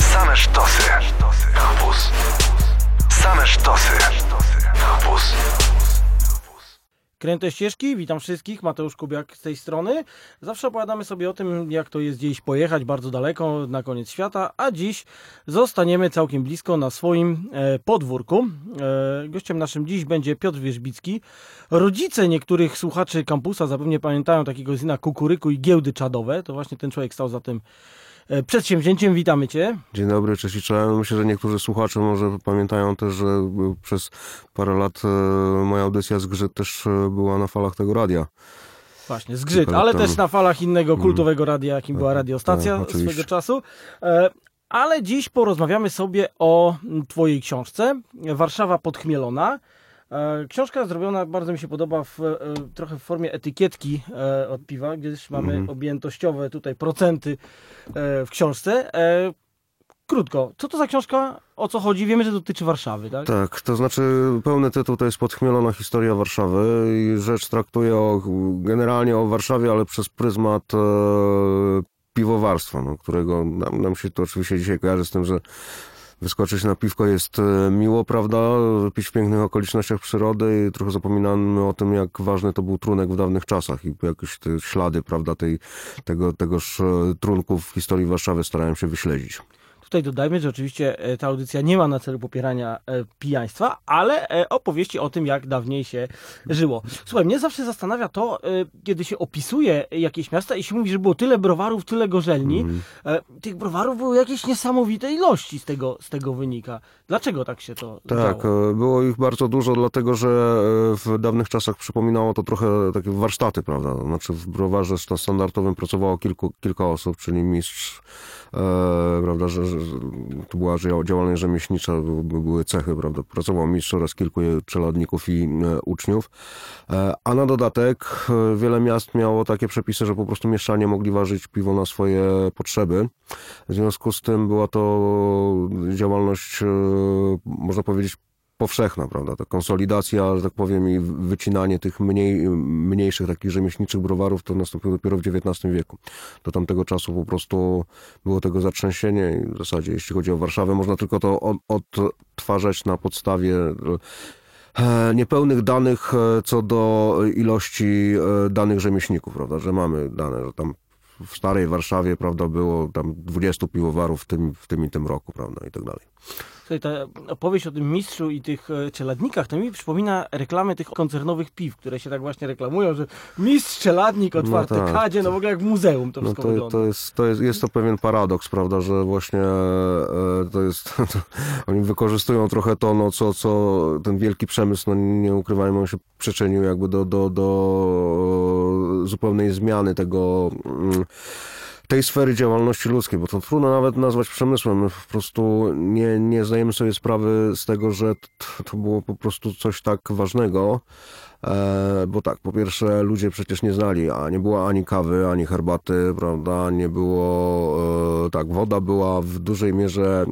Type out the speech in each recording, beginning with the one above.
Same sztosy. Kampus. Same sztosy. Kampus. Kręte ścieżki, witam wszystkich, Mateusz Kubiak z tej strony. Zawsze opowiadamy sobie o tym, jak to jest gdzieś pojechać bardzo daleko, na koniec świata, a dziś zostaniemy całkiem blisko na swoim e, podwórku. E, gościem naszym dziś będzie Piotr Wierzbicki. Rodzice niektórych słuchaczy kampusa zapewne pamiętają takiego syna Kukuryku i Giełdy Czadowe. To właśnie ten człowiek stał za tym przedsięwzięciem. Witamy Cię. Dzień dobry, cześć i czołem. Myślę, że niektórzy słuchacze może pamiętają też, że przez parę lat e, moja audycja Zgrzyt też e, była na falach tego radia. Właśnie, zgrzyt, lat ale też na falach innego kultowego radia, jakim była radiostacja tak, oczywiście. swego czasu. E, Ale dziś porozmawiamy sobie o mm, Twojej książce, Warszawa podchmielona. E, Książka zrobiona, bardzo mi się podoba, w, e, trochę w formie etykietki e, od piwa, gdzieś mamy Mhm. objętościowe tutaj procenty w książce. Krótko, co to za książka, o co chodzi? Wiemy, że dotyczy Warszawy, tak? Tak, to znaczy pełny tytuł to jest Podchmielona historia Warszawy i rzecz traktuje o, generalnie o Warszawie, ale przez pryzmat e, piwowarstwa, no, którego nam, nam się to oczywiście dzisiaj kojarzy z tym, że wyskoczyć na piwko jest e, miło, prawda, pić w pięknych okolicznościach przyrody i trochę zapominamy o tym, jak ważny to był trunek w dawnych czasach i jakieś te ślady, prawda, tej, tego, tegoż e, trunku w historii Warszawy starałem się wyśledzić. Tutaj dodajmy, że oczywiście e, ta audycja nie ma na celu popierania e, pijaństwa, ale e, opowieści o tym, jak dawniej się żyło. Słuchaj, mnie zawsze zastanawia to, kiedy się opisuje jakieś miasta i się mówi, że było tyle browarów, tyle gorzelni. E, Tych browarów były jakieś niesamowite ilości z tego, z tego wynika. Dlaczego tak się to Tak, było ich bardzo dużo, dlatego że w dawnych czasach przypominało to trochę takie warsztaty, prawda? Znaczy w browarze sta- standardowym pracowało kilku, kilka osób, czyli mistrz, prawda, że, że to była dzia- działalność rzemieślnicza, by- by- były cechy, prawda? Pracował mistrz oraz kilku czeladników i e, uczniów. E, a na dodatek e, wiele miast miało takie przepisy, że po prostu mieszczanie mogli ważyć piwo na swoje potrzeby. W związku z tym była to działalność, e, można powiedzieć, powszechna, prawda? Ta konsolidacja, że tak powiem, i wycinanie tych mniej, mniejszych takich rzemieślniczych browarów to nastąpiło dopiero w XIX wieku. Do tamtego czasu po prostu było tego zatrzęsienie i w zasadzie, jeśli chodzi o Warszawę, można tylko to od- odtwarzać na podstawie e, niepełnych danych e, co do ilości e, danych rzemieślników, prawda? Że mamy dane, że tam w starej Warszawie, prawda, było tam 20 piwowarów w tym, w tym i tym roku, prawda, i tak dalej. Słuchaj, ta opowieść o tym mistrzu i tych e, czeladnikach, to mi przypomina reklamy tych koncernowych piw, które się tak właśnie reklamują, że mistrz, czeladnik, otwarte tak. kadzie, no w ogóle jak w muzeum to No wszystko to, wygląda. to, jest, to jest, jest to pewien paradoks, prawda, że właśnie e, to jest, to, oni wykorzystują trochę to, no, co, co ten wielki przemysł, no nie ukrywajmy, on się przyczynił jakby do, do, do zupełnej zmiany tego, mm, tej sfery działalności ludzkiej, bo to trudno nawet nazwać przemysłem. My po prostu nie, nie zdajemy sobie sprawy z tego, że t- to było po prostu coś tak ważnego, E, bo tak, po pierwsze ludzie przecież nie znali, a nie było ani kawy, ani herbaty, prawda, nie było, e, tak, woda była w dużej mierze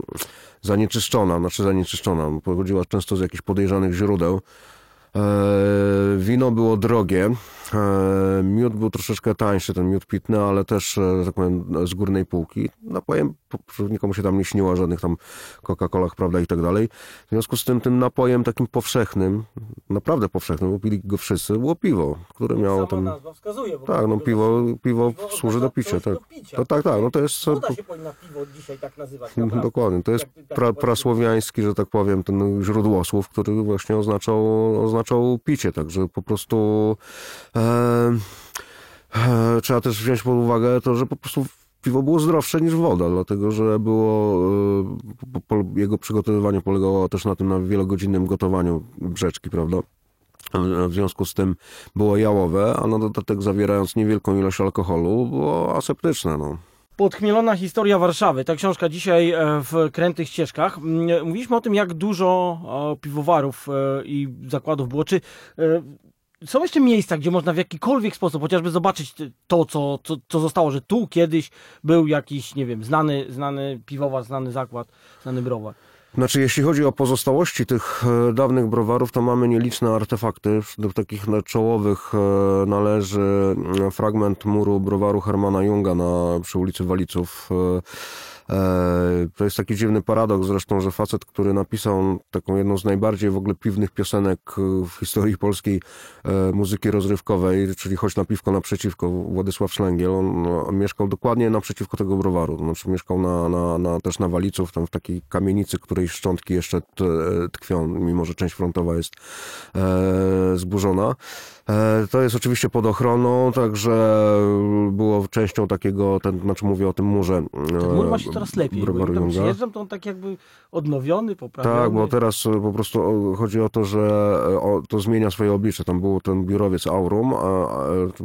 zanieczyszczona, znaczy zanieczyszczona, pochodziła często z jakichś podejrzanych źródeł. E, wino było drogie, miód był troszeczkę tańszy, ten miód pitny, ale też, e, tak powiem, z górnej półki. Napojem, po- nikomu się tam nie śniło, żadnych tam Coca-Colach, prawda, i tak dalej. W związku z tym, tym napojem takim powszechnym, naprawdę powszechnym, bo pili go wszyscy, było piwo, które miało tam... nazwa wskazuje. bo Tak, no piwo, piwo piwo służy do picia, tak. do picia. To, tak, tak, no to jest... Się powinna piwo dzisiaj tak nazywać. naprawdę. Dokładnie, to jest pra, prasłowiański, że tak powiem, ten źródłosłów, który właśnie oznaczał, oznaczał picie, także po prostu e, e, trzeba też wziąć pod uwagę to, że po prostu piwo było zdrowsze niż woda, dlatego że było, e, jego przygotowywanie polegało też na tym, na wielogodzinnym gotowaniu brzeczki, prawda? W związku z tym było jałowe, a na dodatek zawierając niewielką ilość alkoholu, było aseptyczne. No. Podchmielona historia Warszawy. Ta książka dzisiaj e, w Krętych Ścieżkach. Mm, Mówiliśmy o tym, jak dużo e, piwowarów e, i zakładów było. Czy e, są jeszcze miejsca, gdzie można w jakikolwiek sposób chociażby zobaczyć to, co, co, co zostało, że tu kiedyś był jakiś, nie wiem, znany, znany piwowar, znany zakład, znany browar? Znaczy, jeśli chodzi o pozostałości tych e, dawnych browarów, to mamy nieliczne artefakty. Do takich czołowych e, należy mm, fragment muru browaru Hermana Junga na, przy ulicy Waliców. E, to jest taki dziwny paradoks zresztą, że facet, który napisał taką jedną z najbardziej w ogóle piwnych piosenek e, w historii polskiej e, muzyki rozrywkowej, czyli Chodź na piwko naprzeciwko, Władysław Szlęgiel, on, on mieszkał dokładnie naprzeciwko tego browaru, znaczy mieszkał na, na, na, też na Waliców, tam w takiej kamienicy, której szczątki jeszcze tkwią, mimo że część frontowa jest zburzona. To jest oczywiście pod ochroną, także było częścią takiego, ten, znaczy mówię o tym murze. Ten mur ma się coraz lepiej, bo tam Junga. przyjeżdżam, to on tak jakby odnowiony, poprawiony. Tak, bo teraz e, po prostu chodzi o to, że e, to zmienia swoje oblicze. Tam był ten biurowiec Aurum,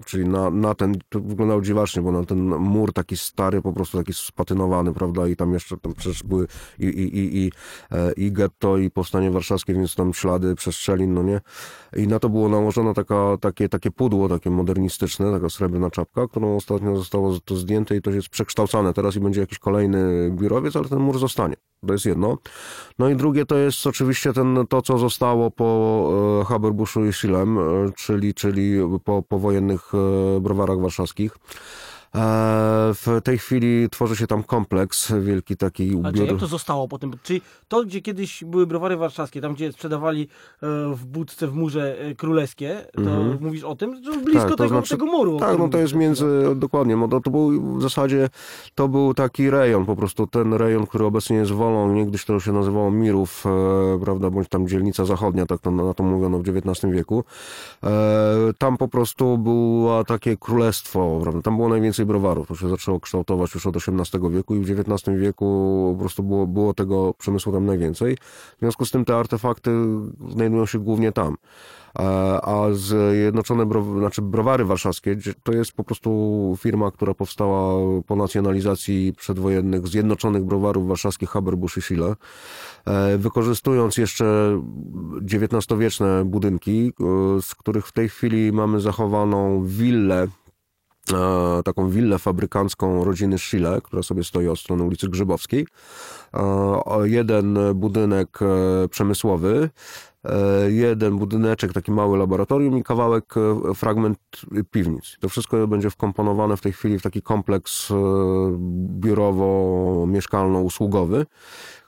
czyli na, na ten, to wyglądało dziwacznie, bo na ten mur taki stary, po prostu taki spatynowany, prawda, i tam jeszcze tam przecież były i, i, i, i, e, i getto, i powstanie warszawskie, więc tam ślady przestrzelin, no nie? I na to było nałożone taka, takie, takie pudło, takie modernistyczne, taka srebrna czapka, którą ostatnio zostało to zdjęte i to jest przekształcane teraz i będzie jakiś kolejny biurowiec, ale ten mur zostanie. To jest jedno. No i drugie to jest oczywiście ten, to, co zostało po e, Haberbuszu i Schillem, e, czyli, czyli po powojennych e, browarach warszawskich. E, w tej chwili tworzy się tam kompleks, wielki taki Ale ubiór. jak to zostało potem? Czyli to, gdzie kiedyś były browary warszawskie, tam gdzie sprzedawali e, w budce w murze e, królewskie, to Mhm. mówisz o tym? Że blisko Tak, to tego, znaczy- tego muru. Tak, no to jest między, dokładnie, no to, to był w zasadzie, to był taki rejon, po prostu ten rejon, który obecnie jest Wolą, niegdyś to się nazywało Mirów, e, prawda, bądź tam dzielnica zachodnia, tak to, na to mówiono w XIX wieku. E, tam po prostu było takie królestwo, prawda, tam było najwięcej browarów, to się zaczęło kształtować już od XVIII wieku i w XIX wieku po prostu było, było tego przemysłu tam najwięcej. W związku z tym te artefakty znajdują się głównie tam. E, A Zjednoczone Bro, znaczy Browary Warszawskie to jest po prostu firma, która powstała po nacjonalizacji przedwojennych Zjednoczonych Browarów Warszawskich Haberbusch i Schiele. E, Wykorzystując jeszcze XIX-wieczne budynki, e, z których w tej chwili mamy zachowaną willę taką willę fabrykancką rodziny Schiele, która sobie stoi od strony ulicy Grzybowskiej. E, Jeden budynek e, przemysłowy, e, jeden budyneczek, taki mały laboratorium i kawałek, e, fragment piwnic. To wszystko będzie wkomponowane w tej chwili w taki kompleks e, biurowo-mieszkalno-usługowy,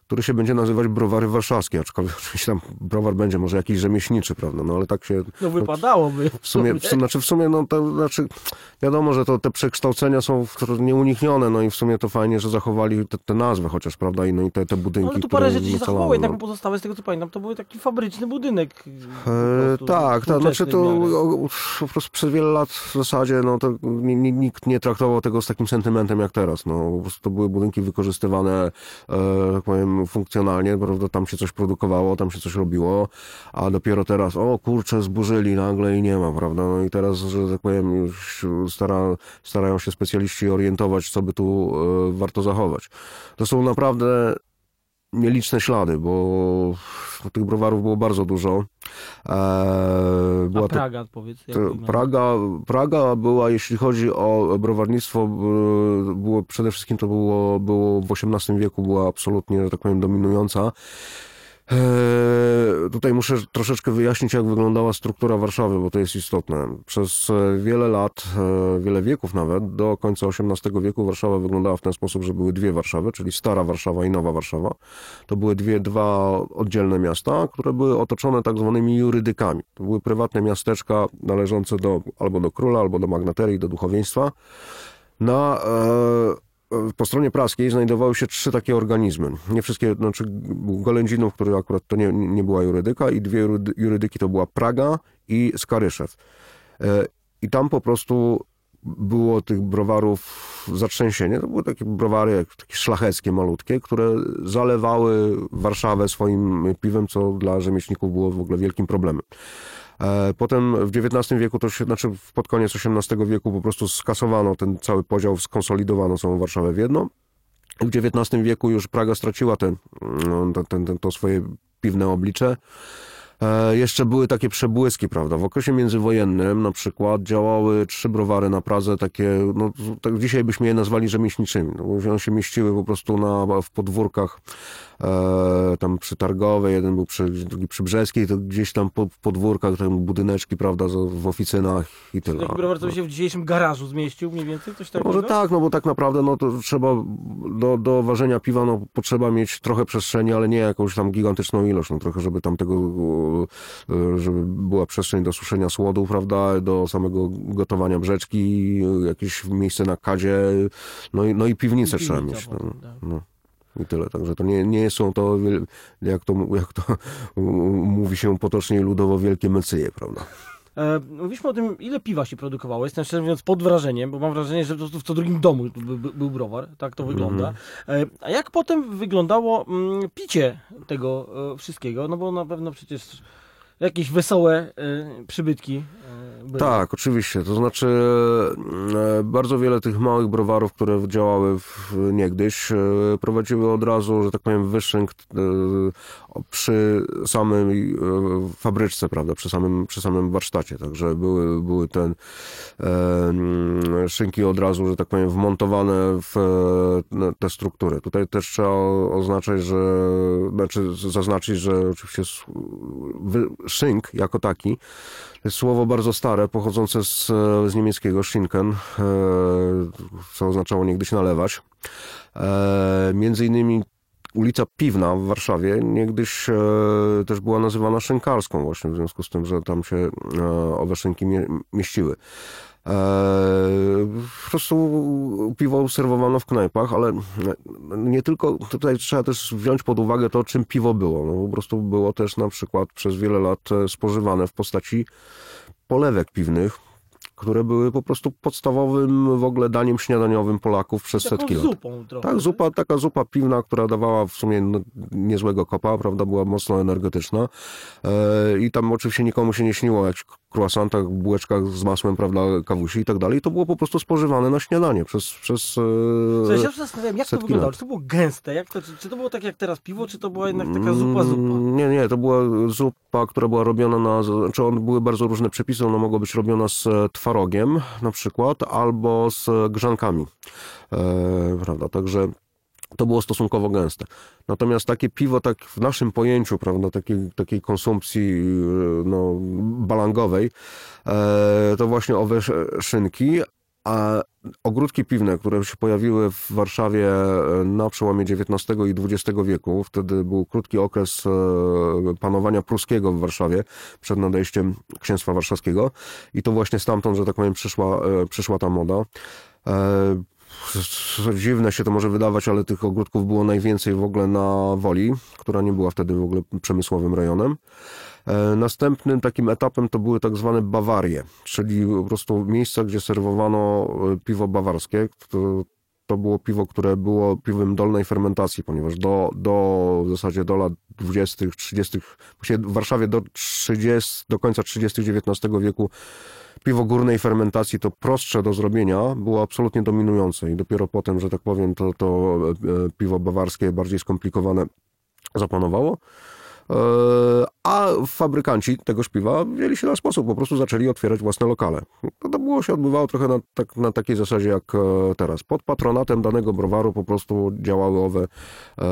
który się będzie nazywać Browary Warszawskie, aczkolwiek oczywiście tam browar będzie może jakiś rzemieślniczy, prawda, no ale tak się... No wypadałoby. W sumie, w, sumie- znaczy w sumie, no to znaczy, wiadomo, że to te przekształcenia są nieuniknione, no i w sumie to fajnie, że zachowali te, te nazwy chociaż, prawda, i, no i te, te budynki, Ale tu parę rzeczy się zachowało, jednak no. pozostałe z tego co pamiętam, to był taki fabryczny budynek. po E, tak, tak, znaczy to o, po prostu przez wiele lat w zasadzie no, to ni- ni- nikt nie traktował tego z takim sentymentem jak teraz. No, po prostu to były budynki wykorzystywane, e, tak powiem, funkcjonalnie, prawda, tam się coś produkowało, tam się coś robiło, a dopiero teraz, o kurczę, zburzyli nagle i nie ma, prawda, no i teraz, że tak powiem, już stara, starają się specjaliści orientować, co by tu e, warto zachować. To są naprawdę nieliczne ślady, bo tych browarów było bardzo dużo. Eee, A była to, Praga, powiedz. jak to? Praga, Praga była, jeśli chodzi o browarnictwo, b- było przede wszystkim to było, było w XVIII wieku, była absolutnie, że tak powiem, dominująca. Eee, Tutaj muszę troszeczkę wyjaśnić, jak wyglądała struktura Warszawy, bo to jest istotne. Przez e, wiele lat, e, wiele wieków nawet, do końca XVIII wieku Warszawa wyglądała w ten sposób, że były dwie Warszawy, czyli Stara Warszawa i Nowa Warszawa. To były dwie, dwa oddzielne miasta, które były otoczone tak zwanymi jurydykami. To były prywatne miasteczka należące do, albo do króla, albo do magnaterii, do duchowieństwa. Na, e, po stronie praskiej znajdowały się trzy takie organizmy. Nie wszystkie, znaczy Golędzinów, który akurat to nie, nie była jurydyka i dwie jurydy- jurydyki to była Praga i Skaryszew. E, I tam po prostu było tych browarów zatrzęsienie. To były takie browary, takie szlacheckie, malutkie, które zalewały Warszawę swoim piwem, co dla rzemieślników było w ogóle wielkim problemem. E, Potem w XIX wieku, to się, znaczy pod koniec XVIII wieku po prostu skasowano ten cały podział, skonsolidowano całą Warszawę w jedno. W XIX wieku już Praga straciła ten, no, ten, ten, to swoje piwne oblicze. E, Jeszcze były takie przebłyski, prawda? W okresie międzywojennym na przykład działały trzy browary na Pradze, takie, no tak dzisiaj byśmy je nazwali rzemieślniczymi. No, one się mieściły po prostu na, w podwórkach e, tam przy Targowej, jeden był przy, drugi przy Brzeskiej, to gdzieś tam po, podwórkach, tam budyneczki, prawda, w oficynach i tyle. Taki browar, co by się w dzisiejszym garażu zmieścił mniej więcej? Coś takiego? Może tak, no bo tak naprawdę no to trzeba do, do ważenia piwa no, potrzeba mieć trochę przestrzeni, ale nie jakąś tam gigantyczną ilość, no trochę, żeby tam tego, e, żeby była przestrzeń do suszenia słodu, prawda, do samego gotowania brzeczki, jakieś miejsce na kadzie, no i, no i piwnicę I trzeba piwnica mieć. potem, No, tak. no. I tyle, także to nie, nie są to, jak to, jak to mówi się potocznie ludowo, wielkie mecyje, prawda? E, mówiliśmy o tym, ile piwa się produkowało. Jestem szczerze mówiąc pod wrażeniem, bo mam wrażenie, że w co drugim domu by, by, był browar. Tak to wygląda. E, a jak potem wyglądało mm, picie tego e, wszystkiego? No bo na pewno przecież jakieś wesołe e, przybytki były. Tak, oczywiście. To znaczy e, bardzo wiele tych małych browarów, które działały w, niegdyś, e, prowadziły od razu, że tak powiem, wyszynk e, przy samej fabryczce, prawda, przy samym, przy samym warsztacie. Także były, były te mm, szynki od razu, że tak powiem, wmontowane w te struktury. Tutaj też trzeba oznaczać, że, znaczy zaznaczyć, że oczywiście szynk jako taki jest słowo bardzo stare, pochodzące z, z niemieckiego Schinken, e, co oznaczało niegdyś nalewać. E, Między innymi ulica Piwna w Warszawie niegdyś e, też była nazywana szynkarską właśnie, w związku z tym, że tam się owe szynki mie, mieściły. E, po prostu piwo serwowano w knajpach, ale nie tylko, tutaj trzeba też wziąć pod uwagę to, czym piwo było. No, po prostu było też na przykład przez wiele lat e, spożywane w postaci polewek piwnych, które były po prostu podstawowym w ogóle daniem śniadaniowym Polaków przez Taką setki lat. zupą trochę. Tak, zupa, taka zupa piwna, która dawała w sumie no, niezłego kopa, prawda, była mocno energetyczna e, i tam oczywiście nikomu się nie śniło o jakichś croissantach, bułeczkach z masłem, prawda, kawusi i tak dalej. To było po prostu spożywane na śniadanie przez... przez e, Słuchaj, ja się zastanawiam, jak to wyglądało? lat. Czy to było gęste? Jak to, czy, czy to było tak jak teraz piwo, czy to była jednak taka zupa, zupa? Mm, Nie, nie, to była zupa, która była robiona na, znaczy on, były bardzo różne przepisy, ona mogła być robiona z e, twarogiem na przykład, albo z e, grzankami, e, prawda, także to było stosunkowo gęste. Natomiast takie piwo, tak w naszym pojęciu, prawda, takiej, takiej konsumpcji e, no, balangowej, e, to właśnie owe sz- szynki, a ogródki piwne, które się pojawiły w Warszawie e, na przełomie XIX i XX wieku, wtedy był krótki okres panowania pruskiego w Warszawie przed nadejściem księstwa warszawskiego i to właśnie stamtąd, że tak powiem, przyszła, przyszła ta moda. Dziwne się to może wydawać, ale tych ogródków było najwięcej w ogóle na Woli, która nie była wtedy w ogóle przemysłowym rejonem. E, Następnym takim etapem to były tak zwane Bawarie, czyli po prostu miejsca, gdzie serwowano e, piwo bawarskie. To, to było piwo, które było piwem dolnej fermentacji, ponieważ do, do w zasadzie do lat 20., 30., właściwie w Warszawie do 30, do końca 30. XIX wieku piwo górnej fermentacji, to prostsze do zrobienia, było absolutnie dominujące i dopiero potem, że tak powiem, to, to e, piwo bawarskie, bardziej skomplikowane zapanowało. E, A fabrykanci tego piwa wzięli się na sposób, po prostu zaczęli otwierać własne lokale. To, to było się odbywało trochę na, tak, na takiej zasadzie jak e, teraz. Pod patronatem danego browaru po prostu działały owe e,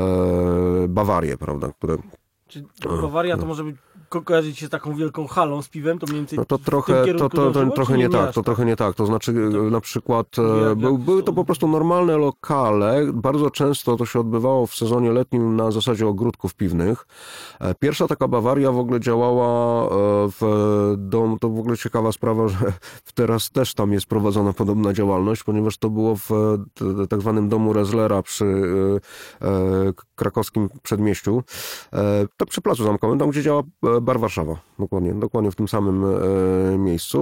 Bawarie, prawda, które Czy Bawaria to może być, ko- kojarzyć się z taką wielką halą z piwem, to mniej więcej No to trochę, to, to, to dążyło, trochę czy nie tak, to trochę nie tak. To znaczy e, na przykład był, były to po prostu normalne lokale. Bardzo często to się odbywało w sezonie letnim na zasadzie ogródków piwnych. E, Pierwsza taka Bawaria w ogóle działała e, w dom, to w ogóle ciekawa sprawa, że teraz też tam jest prowadzona podobna działalność, ponieważ to było w tak zwanym domu Rezlera przy e, e, krakowskim przedmieściu. To przy Placu Zamkowym, tam gdzie działa e, Bar Warszawa. Dokładnie, dokładnie w tym samym e, miejscu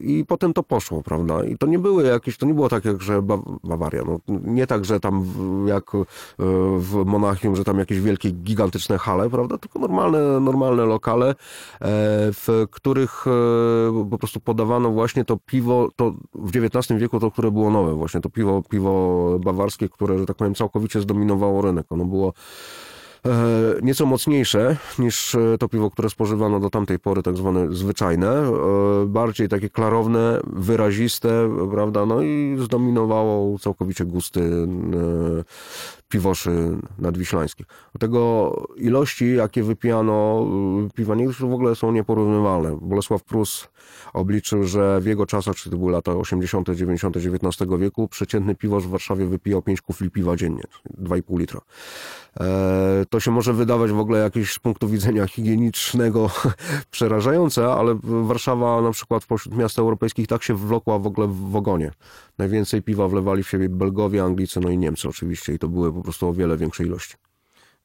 i potem to poszło, prawda? I to nie były jakieś, to nie było tak jak, że Ba- Bawaria, no, nie tak, że tam jak e, w Monachium, że tam jakieś wielkie, gigantyczne hale, prawda? Tylko normalne, normalne lokale, w których po prostu podawano właśnie to piwo, to w XIX wieku to, które było nowe, właśnie to piwo, piwo bawarskie, które, że tak powiem, całkowicie zdominowało rynek. Ono było nieco mocniejsze niż e, to piwo, które spożywano do tamtej pory, tak zwane zwyczajne, e, bardziej takie klarowne, wyraziste, prawda, no i zdominowało całkowicie gusty e, piwoszy nadwiślańskich. Do tego ilości, jakie wypijano piwa, nie w ogóle są nieporównywalne. Bolesław Prus obliczył, że w jego czasach, czy to były lata 80., 90., XIX wieku, przeciętny piwosz w Warszawie wypijał 5 kufli piwa dziennie, 2,5 litra. E, To się może wydawać w ogóle jakieś z punktu widzenia higienicznego przerażające, ale Warszawa na przykład spośród miast europejskich tak się wlokła w ogóle w ogonie. Najwięcej piwa wlewali w siebie Belgowie, Anglicy, no i Niemcy oczywiście i to były po prostu o wiele większe ilości.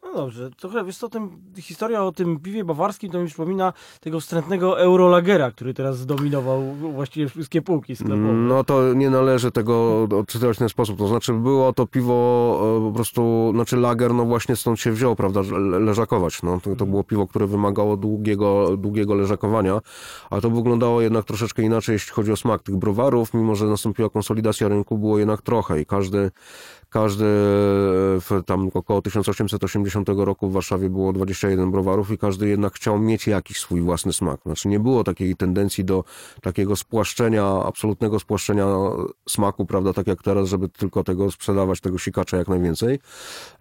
No dobrze, trochę wiesz co, tym, historia o tym piwie bawarskim to mi przypomina tego wstrętnego Eurolagera, który teraz zdominował właściwie wszystkie półki sklepowe. No to nie należy tego odczytywać w ten sposób. To znaczy było to piwo e, po prostu, znaczy lager, no właśnie stąd się wziął, prawda, leżakować. No, to, to było piwo, które wymagało długiego, długiego leżakowania, a to wyglądało jednak troszeczkę inaczej, jeśli chodzi o smak tych browarów, mimo że nastąpiła konsolidacja rynku, było jednak trochę i każdy każdy w tam około 1880 roku w Warszawie było 21 browarów i każdy jednak chciał mieć jakiś swój własny smak. Znaczy nie było takiej tendencji do takiego spłaszczenia, absolutnego spłaszczenia smaku, prawda, tak jak teraz, żeby tylko tego sprzedawać, tego sikacza jak najwięcej.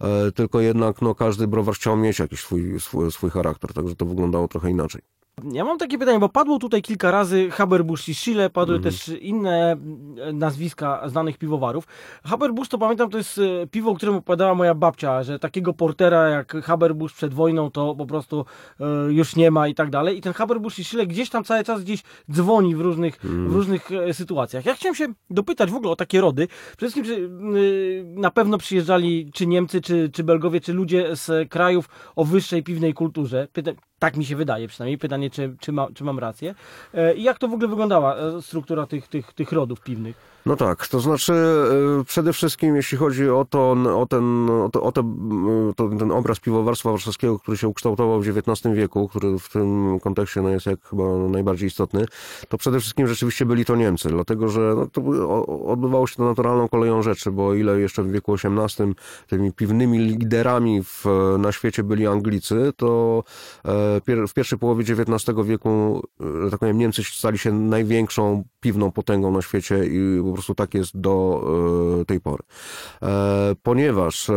E, tylko jednak no, każdy browar chciał mieć jakiś swój, swój, swój charakter, także to wyglądało trochę inaczej. Ja mam takie pytanie, bo padło tutaj kilka razy Haberbusch i Schiele, padły Mhm. też inne mm, nazwiska znanych piwowarów. Haberbusch to pamiętam, to jest e, piwo, o którym opowiadała moja babcia, że takiego portera jak Haberbusch przed wojną to po prostu e, już nie ma i tak dalej. I ten Haberbusch i Schiele gdzieś tam cały czas gdzieś dzwoni w różnych, w różnych e, sytuacjach. Ja chciałem się dopytać w ogóle o takie rody. Przede wszystkim, czy y, na pewno przyjeżdżali czy Niemcy, czy, czy Belgowie, czy ludzie z krajów o wyższej piwnej kulturze. Pyta, tak mi się wydaje przynajmniej. Pytanie, czy, czy, ma, czy mam rację. E, I jak to w ogóle wyglądała e, struktura tych, tych, tych rodów piwnych? No tak, to znaczy e, przede wszystkim jeśli chodzi o, to, o, ten, o, to, o te, m, to, ten obraz piwowarstwa warszawskiego, który się ukształtował w XIX wieku, który w tym kontekście no, jest jak chyba najbardziej istotny, to przede wszystkim rzeczywiście byli to Niemcy, dlatego że no, to odbywało się to naturalną koleją rzeczy, bo ile jeszcze w wieku XVIII tymi piwnymi liderami w, na świecie byli Anglicy, to e, w pierwszej połowie XIX wieku, e, tak powiem, Niemcy stali się największą piwną potęgą na świecie i prostu tak jest do e, tej pory. E, ponieważ e,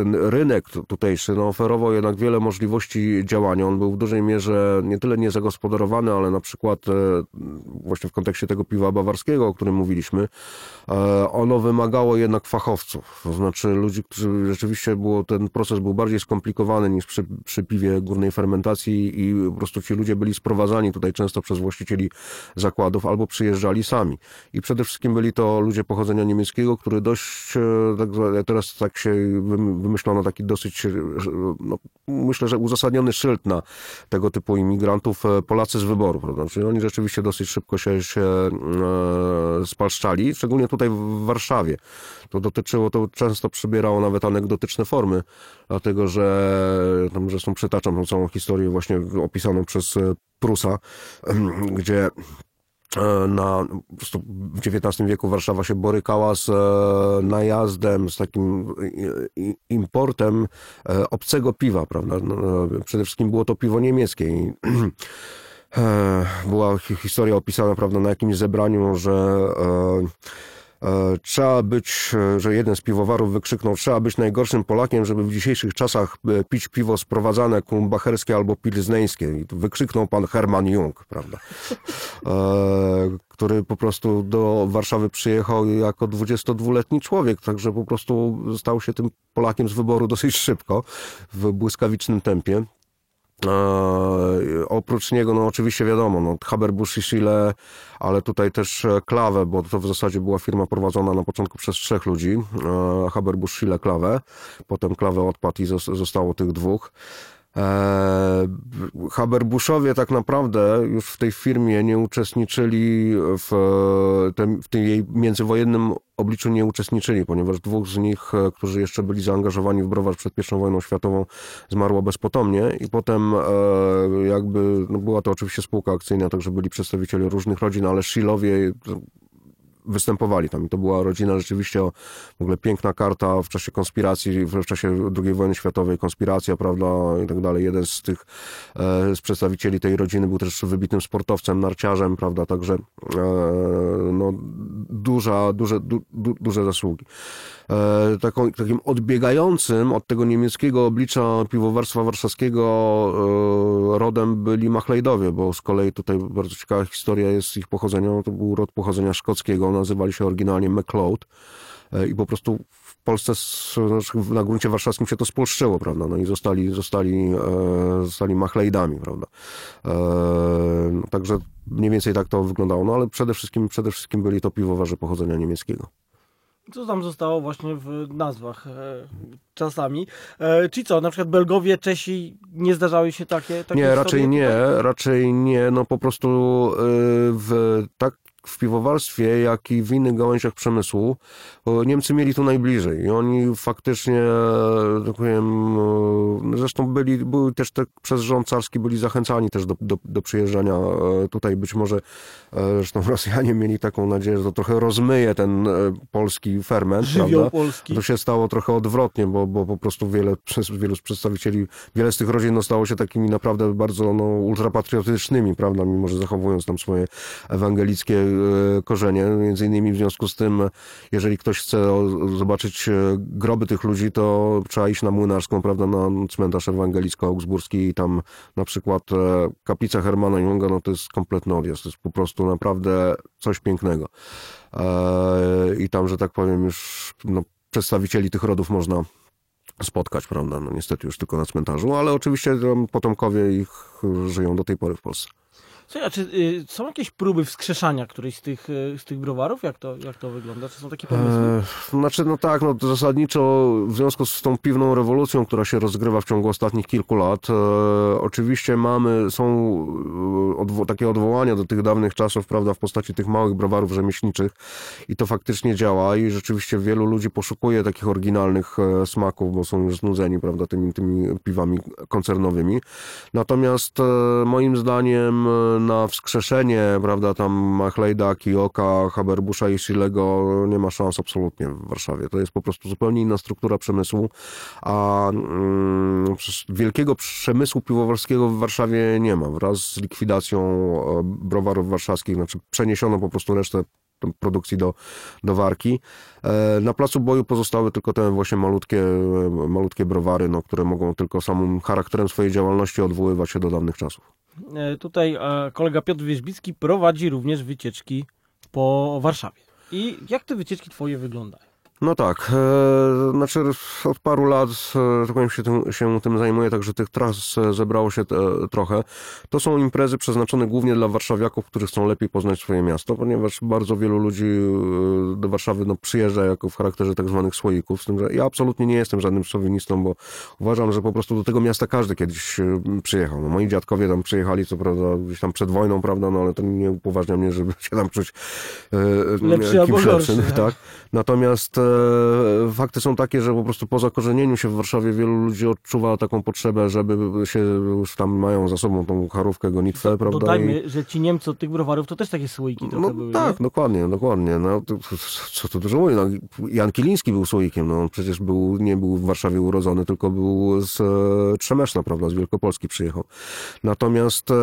ten rynek tu- tutejszy no, oferował jednak wiele możliwości działania. On był w dużej mierze nie tyle niezagospodarowany, ale na przykład e, właśnie w kontekście tego piwa bawarskiego, o którym mówiliśmy, e, ono wymagało jednak fachowców. To znaczy ludzi, którzy rzeczywiście było, ten proces był bardziej skomplikowany niż przy, przy piwie górnej fermentacji i po prostu ci ludzie byli sprowadzani tutaj często przez właścicieli zakładów albo przyjeżdżali sami. I przede wszystkim byli to ludzie pochodzenia niemieckiego, który dość, e, tak, teraz tak się wym- wymyślono taki dosyć, e, no, myślę, że uzasadniony szyld na tego typu imigrantów, e, Polacy z wyboru, prawda? Czyli oni rzeczywiście dosyć szybko się, się e, spalszczali, szczególnie tutaj w Warszawie. To dotyczyło, to często przybierało nawet anegdotyczne formy, dlatego że tam zresztą przytaczam tą całą historię właśnie opisaną przez Prusa, gdzie na, po prostu w XIX wieku Warszawa się borykała z e, najazdem, z takim importem e, obcego piwa, prawda? No, e, Przede wszystkim było to piwo niemieckie e, była hi- historia opisana, prawda, na jakimś zebraniu, że e, e, trzeba być, e, że jeden z piwowarów wykrzyknął, trzeba być najgorszym Polakiem, żeby w dzisiejszych czasach e, pić piwo sprowadzane kumbacherskie albo pilzneńskie. I wykrzyknął pan Herman Jung, prawda? E, który po prostu do Warszawy przyjechał jako 22-letni człowiek, także po prostu stał się tym Polakiem z wyboru dosyć szybko, w błyskawicznym tempie. E, oprócz niego, no oczywiście wiadomo, no, Haberbusch i Schiele, ale tutaj też e, Klawę, bo to w zasadzie była firma prowadzona na początku przez trzech ludzi. E, Haberbusch, Schiele, Klawę. Potem Klawę odpadł i zos- zostało tych dwóch. E, Haberbuszowie tak naprawdę już w tej firmie nie uczestniczyli w, e, tym, w tym jej międzywojennym obliczu nie uczestniczyli, ponieważ dwóch z nich, e, którzy jeszcze byli zaangażowani w browar przed I wojną światową, zmarło bezpotomnie i potem jakby, no była to oczywiście spółka akcyjna, także byli przedstawiciele różnych rodzin, ale Schilowie występowali tam. I to była rodzina rzeczywiście w ogóle piękna karta w czasie konspiracji, w czasie II wojny światowej, konspiracja, prawda, i tak dalej. Jeden z tych e, z przedstawicieli tej rodziny był też wybitnym sportowcem, narciarzem, prawda, także e, no, duża, duże, du, du, duże zasługi. E, taką, takim odbiegającym od tego niemieckiego oblicza piwowarstwa warszawskiego e, rodem byli Machlejdowie, bo z kolei tutaj bardzo ciekawa historia jest ich pochodzenia. To był rod pochodzenia szkockiego, nazywali się oryginalnie MacLeod e, i po prostu w Polsce znaczy na gruncie warszawskim się to spolszczyło, prawda? No i zostali, zostali, zostali Machlejdami, prawda? No, także mniej więcej tak to wyglądało, no ale przede wszystkim, przede wszystkim byli to piwowarze pochodzenia niemieckiego. Co tam zostało właśnie w nazwach e, czasami. E, czyli co, na przykład Belgowie, Czesi, nie zdarzały się takie, takie Nie, raczej nie, raczej nie. No po prostu y, w, tak w piwowarstwie, jak i w innych gałęziach przemysłu Niemcy mieli tu najbliżej i oni faktycznie, tak powiem, e, zresztą byli, były też tak przez rząd carski byli zachęcani też do, do, do przyjeżdżania e, tutaj. Być może e, zresztą Rosjanie mieli taką nadzieję, że to trochę rozmyje ten polski ferment, Żywioł polski. To się stało trochę odwrotnie, bo, bo po prostu wiele, przez, wielu z przedstawicieli, wiele z tych rodzin no, stało się takimi naprawdę bardzo no, ultrapatriotycznymi, prawda, mimo że zachowując tam swoje ewangelickie korzenie. Między innymi w związku z tym, jeżeli ktoś chce zobaczyć e, groby tych ludzi, to trzeba iść na Młynarską, prawda, na cmentarz ewangelicko-augsburski i tam na przykład e, kaplica Hermana Junga, no to jest kompletny odjazd. To jest po prostu naprawdę coś pięknego. E, I tam, że tak powiem, już no, przedstawicieli tych rodów można spotkać, prawda? No niestety już tylko na cmentarzu, ale oczywiście potomkowie ich żyją do tej pory w Polsce. Słuchaj, a czy y, są jakieś próby wskrzeszania którejś z tych, y, z tych browarów? Jak to, jak to wygląda? Czy są takie pomysły? E, znaczy, no tak, no zasadniczo w związku z tą piwną rewolucją, która się rozgrywa w ciągu ostatnich kilku lat, e, oczywiście mamy, są e, odwo- takie odwołania do tych dawnych czasów, prawda, w postaci tych małych browarów rzemieślniczych i to faktycznie działa i rzeczywiście wielu ludzi poszukuje takich oryginalnych e, smaków, bo są już znudzeni, prawda, tymi, tymi piwami koncernowymi. Natomiast e, moim zdaniem na wskrzeszenie, prawda, tam Machlejda, Kijoka, Haberbusza i Silego nie ma szans absolutnie w Warszawie. To jest po prostu zupełnie inna struktura przemysłu, a mm, wielkiego przemysłu piwowarskiego w Warszawie nie ma. Wraz z likwidacją e, browarów warszawskich, znaczy przeniesiono po prostu resztę produkcji do, do Warki. E, Na placu boju pozostały tylko te właśnie malutkie, e, malutkie browary, no, które mogą tylko samym charakterem swojej działalności odwoływać się do dawnych czasów. E, tutaj e, kolega Piotr Wierzbicki prowadzi również wycieczki po Warszawie. I jak te wycieczki twoje wyglądają? No tak, e, znaczy od paru lat, e, tak powiem, się tym, się tym zajmuję, także tych tras e, zebrało się e, trochę. To są imprezy przeznaczone głównie dla warszawiaków, którzy chcą lepiej poznać swoje miasto, ponieważ bardzo wielu ludzi e, do Warszawy no, przyjeżdża jako w charakterze tak zwanych słoików, z tym, że ja absolutnie nie jestem żadnym szowinistą, bo uważam, że po prostu do tego miasta każdy kiedyś przyjechał. No, moi dziadkowie tam przyjechali, co prawda gdzieś tam przed wojną, prawda, no ale to nie upoważnia mnie, żeby się tam czuć e, Lepszy albo kimś gorszy, lepszym, tak. tak. Natomiast e, fakty są takie, że po prostu po zakorzenieniu się w Warszawie wielu ludzi odczuwa taką potrzebę, żeby się już tam mają za sobą tą charówkę, gonitwę, prawda? Dodajmy, że ci Niemcy od tych browarów to też takie słoiki No były. tak, nie? dokładnie, dokładnie. No, to, co tu dużo mówić, no, Jan Kiliński był słoikiem, no, on przecież był, nie był w Warszawie urodzony, tylko był z e, Trzemeszna, prawda, z Wielkopolski przyjechał. Natomiast e,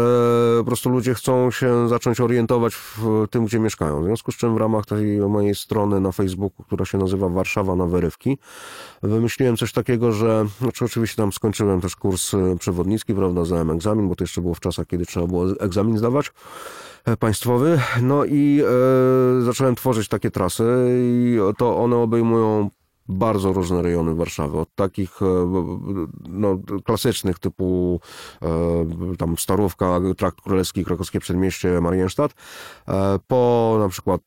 po prostu ludzie chcą się zacząć orientować w tym, gdzie mieszkają. W związku z czym w ramach tej mojej strony na Facebooku, która się nazywa Warszawa na wyrywki, wymyśliłem coś takiego, że znaczy oczywiście tam skończyłem też kurs e, przewodnicki, prawda, zdałem egzamin, bo to jeszcze było w czasach, kiedy trzeba było egzamin zdawać e, państwowy. No i e, zacząłem tworzyć takie trasy i to one obejmują bardzo różne rejony Warszawy. Od takich e, no, klasycznych typu e, tam Starówka, Trakt Królewski, Krakowskie Przedmieście, Marienstadt, e, po na przykład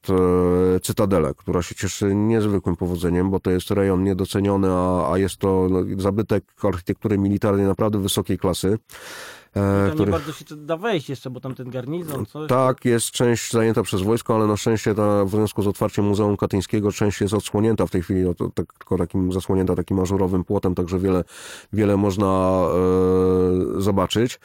Cytadelę, która się cieszy niezwykłym powodzeniem, bo to jest rejon niedoceniony, a, a jest to no, zabytek architektury militarnej naprawdę wysokiej klasy. E, Tam który... nie bardzo się da wejść jeszcze, bo tam ten garnizon, coś. Tak, jest część zajęta przez wojsko, ale na szczęście ta, w związku z otwarciem Muzeum Katyńskiego część jest odsłonięta w tej chwili, tak, tylko takim zasłonięta takim ażurowym płotem, także wiele, wiele można e, zobaczyć.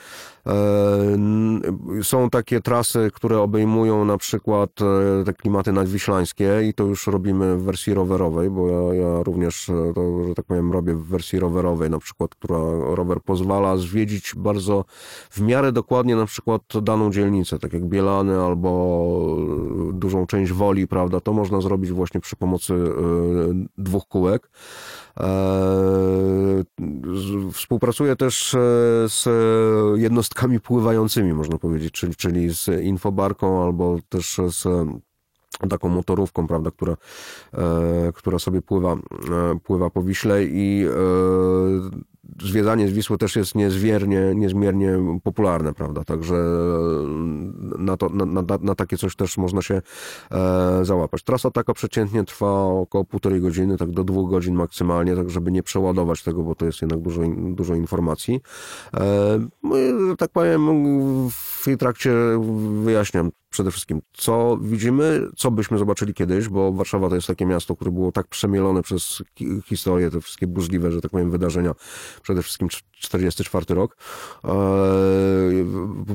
E, są takie trasy, które obejmują na przykład e, te klimaty nadwiślańskie i to już robimy w wersji rowerowej, bo ja, ja również e, to, że tak powiem, robię w wersji rowerowej, na przykład, która rower pozwala zwiedzić bardzo w miarę dokładnie na przykład daną dzielnicę, tak jak Bielany albo e, dużą część Woli, prawda, to można zrobić właśnie przy pomocy e, dwóch kółek. E, Współpracuję też z jednostkami pływającymi, można powiedzieć, czyli, czyli z infobarką albo też z taką motorówką, prawda, która, która sobie pływa, pływa po Wiśle i zwiedzanie z Wisły też jest niezmiernie, niezmiernie popularne, prawda, także na, to, na, na, na takie coś też można się e, załapać. Trasa taka przeciętnie trwa około półtorej godziny, tak do dwóch godzin maksymalnie, tak żeby nie przeładować tego, bo to jest jednak dużo, dużo informacji. E, no tak powiem, w tej trakcie wyjaśniam przede wszystkim, co widzimy, co byśmy zobaczyli kiedyś, bo Warszawa to jest takie miasto, które było tak przemielone przez hi- historię, te wszystkie burzliwe, że tak powiem, wydarzenia, przede wszystkim 44 rok. E,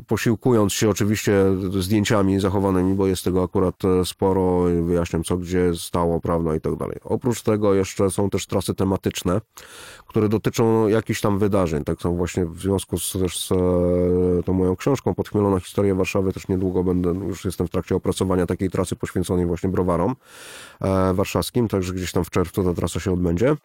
posiłkując się oczywiście zdjęciami zachowanymi, bo jest tego akurat e, sporo, wyjaśniam co gdzie stało, prawda i tak dalej. Oprócz tego jeszcze są też trasy tematyczne, które dotyczą jakichś tam wydarzeń. Tak samo właśnie w związku z, też z e, tą moją książką Podchmielona historia Warszawy też niedługo będę, już jestem w trakcie opracowania takiej trasy poświęconej właśnie browarom e, warszawskim, także gdzieś tam w czerwcu ta trasa się odbędzie.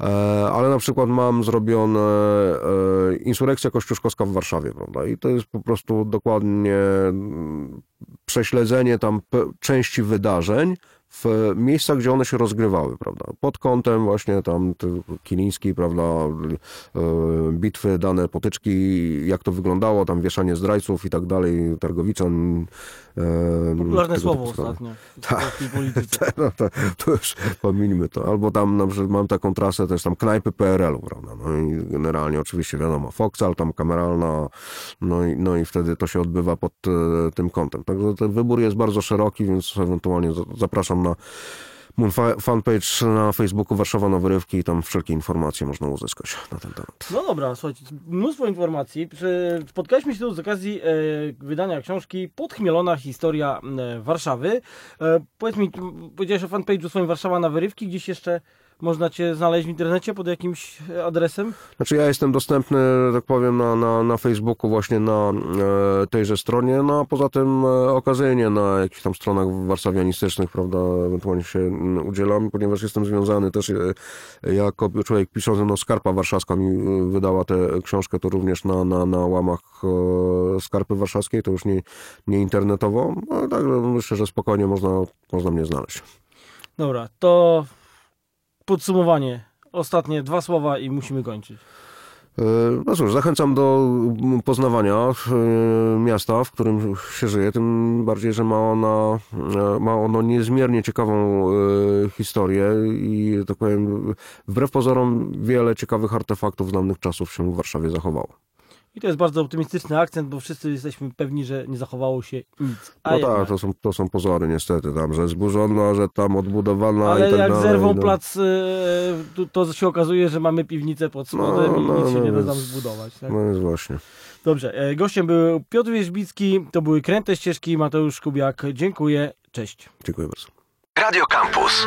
E, ale na przykład mam zrobione e, insurekcja kościuszkowska w Warszawie, prawda? I to jest po prostu dokładnie mm, prześledzenie tam części wydarzeń w miejscach, gdzie one się rozgrywały, prawda? Pod kątem właśnie tam Kiliński, prawda, e, bitwy, dane potyczki, jak to wyglądało, tam wieszanie zdrajców i tak dalej, Targowiczan. e, Popularne słowo typu ostatnio Tak. polityce. No to, to już pomińmy to. Albo tam na przykład mam taką trasę też tam knajpy PRL-u, prawda? No i generalnie oczywiście wiadomo, Foxal, tam kameralna, no i, no i wtedy to się odbywa pod e, tym kątem. Także ten wybór jest bardzo szeroki, więc ewentualnie za- na fanpage na Facebooku Warszawa Nowe Rywki i tam wszelkie informacje można uzyskać na ten temat. No dobra, słuchajcie, mnóstwo informacji. Spotkaliśmy się tu z okazji e, wydania książki Podchmielona historia e, Warszawy. E, powiedz mi, powiedziałeś o fanpage'u swoim Warszawa na wyrywki, gdzieś jeszcze można Cię znaleźć w internecie pod jakimś e, adresem? Znaczy ja jestem dostępny, tak powiem, na, na, na Facebooku właśnie na e, tejże stronie, no a poza tym e, okazyjnie na jakichś tam stronach warszawianistycznych, prawda, ewentualnie się mm, udzielam, ponieważ jestem związany też e, jako człowiek piszący, no Skarpa Warszawska mi e, wydała tę książkę, to również na, na, na łamach e, Skarpy Warszawskiej, to już nie, nie internetowo, no także myślę, że spokojnie można, można mnie znaleźć. Dobra, to podsumowanie. Ostatnie dwa słowa i musimy kończyć. E, No cóż, zachęcam do poznawania e, miasta, w którym się żyje, tym bardziej, że ma, ona, e, ma ono niezmiernie ciekawą historię i tak powiem, wbrew pozorom wiele ciekawych artefaktów z dawnych czasów się w Warszawie zachowało. I to jest bardzo optymistyczny akcent, bo wszyscy jesteśmy pewni, że nie zachowało się nic. A No jednak. tak, to są, to są pozory niestety, tam, że zburzono, że tam odbudowana Ale i tak jak dalej. zerwą no. plac, e, to, to się okazuje, że mamy piwnicę pod spodem No, i no, nic się no, nie da więc- tam zbudować. Tak? No jest właśnie. Dobrze, e, gościem był Piotr Wierzbicki, to były Kręte Ścieżki, Mateusz Kubiak. Dziękuję, cześć. Dziękuję bardzo. Radio Campus.